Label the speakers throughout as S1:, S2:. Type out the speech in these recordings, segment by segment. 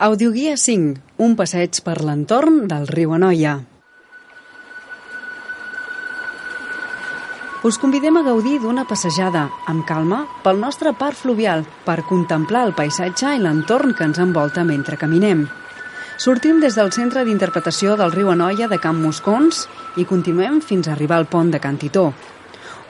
S1: Audioguia 5, un passeig per l'entorn del riu Anoia. Us convidem a gaudir d'una passejada, amb calma, pel nostre parc fluvial, per contemplar el paisatge i l'entorn que ens envolta mentre caminem. Sortim des del Centre d'Interpretació del riu Anoia de Camp Moscons i continuem fins a arribar al pont de Cantitó,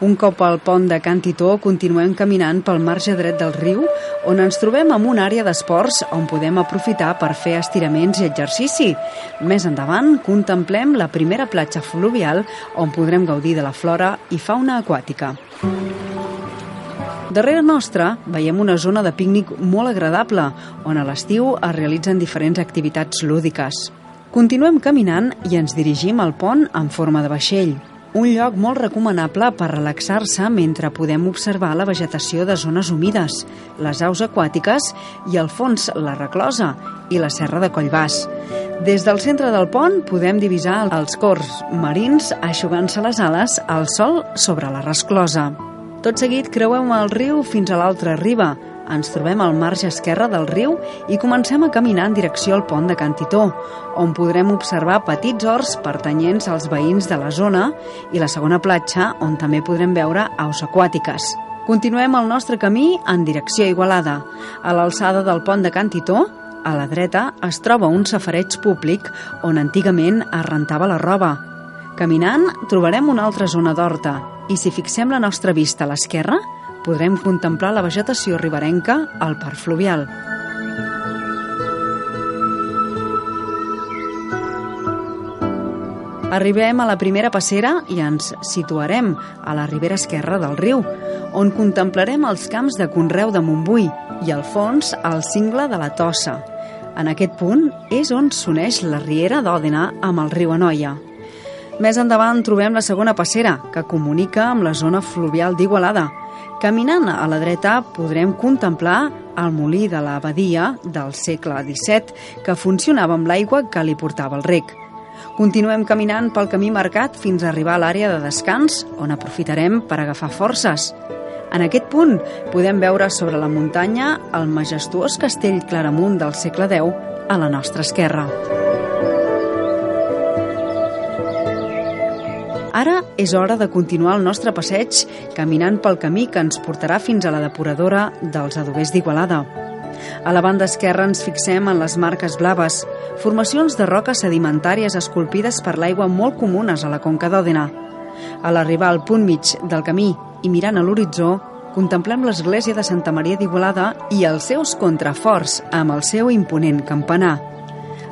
S1: un cop al pont de Can Titó, continuem caminant pel marge dret del riu, on ens trobem en una àrea d'esports on podem aprofitar per fer estiraments i exercici. Més endavant, contemplem la primera platja fluvial on podrem gaudir de la flora i fauna aquàtica. Darrere nostra veiem una zona de pícnic molt agradable, on a l'estiu es realitzen diferents activitats lúdiques. Continuem caminant i ens dirigim al pont en forma de vaixell un lloc molt recomanable per relaxar-se mentre podem observar la vegetació de zones humides, les aus aquàtiques i al fons la reclosa i la serra de Collbàs. Des del centre del pont podem divisar els cors marins aixugant-se les ales al sol sobre la resclosa. Tot seguit creuem el riu fins a l'altra riba, ens trobem al marge esquerre del riu i comencem a caminar en direcció al pont de Cantitó, on podrem observar petits horts pertanyents als veïns de la zona i la segona platja, on també podrem veure aus aquàtiques. Continuem el nostre camí en direcció a Igualada. A l'alçada del pont de Cantitó, a la dreta, es troba un safareig públic on antigament es rentava la roba. Caminant, trobarem una altra zona d'horta i si fixem la nostra vista a l'esquerra, podrem contemplar la vegetació riberenca al parc fluvial. Arribem a la primera passera i ens situarem a la ribera esquerra del riu, on contemplarem els camps de Conreu de Montbui i al fons el cingle de la Tossa. En aquest punt és on s'uneix la riera d'Òdena amb el riu Anoia. Més endavant trobem la segona passera, que comunica amb la zona fluvial d'Igualada, Caminant a la dreta podrem contemplar el molí de l'abadia del segle XVII que funcionava amb l'aigua que li portava el rec. Continuem caminant pel camí marcat fins a arribar a l'àrea de descans, on aprofitarem per agafar forces. En aquest punt podem veure sobre la muntanya el majestuós castell Claramunt del segle X a la nostra esquerra. Ara és hora de continuar el nostre passeig caminant pel camí que ens portarà fins a la depuradora dels adobers d'Igualada. A la banda esquerra ens fixem en les marques blaves, formacions de roques sedimentàries esculpides per l'aigua molt comunes a la conca d'Òdena. A l'arribar al punt mig del camí i mirant a l'horitzó, contemplem l'església de Santa Maria d'Igualada i els seus contraforts amb el seu imponent campanar.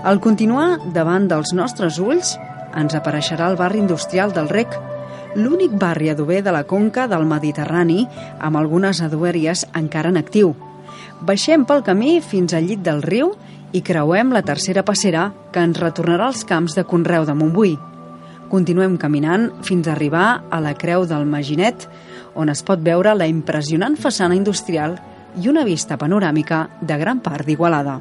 S1: Al continuar davant dels nostres ulls, ens apareixerà el barri industrial del Rec, l'únic barri adober de la conca del Mediterrani amb algunes adoberies encara en actiu. Baixem pel camí fins al llit del riu i creuem la tercera passera que ens retornarà als camps de Conreu de Montbui. Continuem caminant fins a arribar a la Creu del Maginet, on es pot veure la impressionant façana industrial i una vista panoràmica de gran part d'Igualada.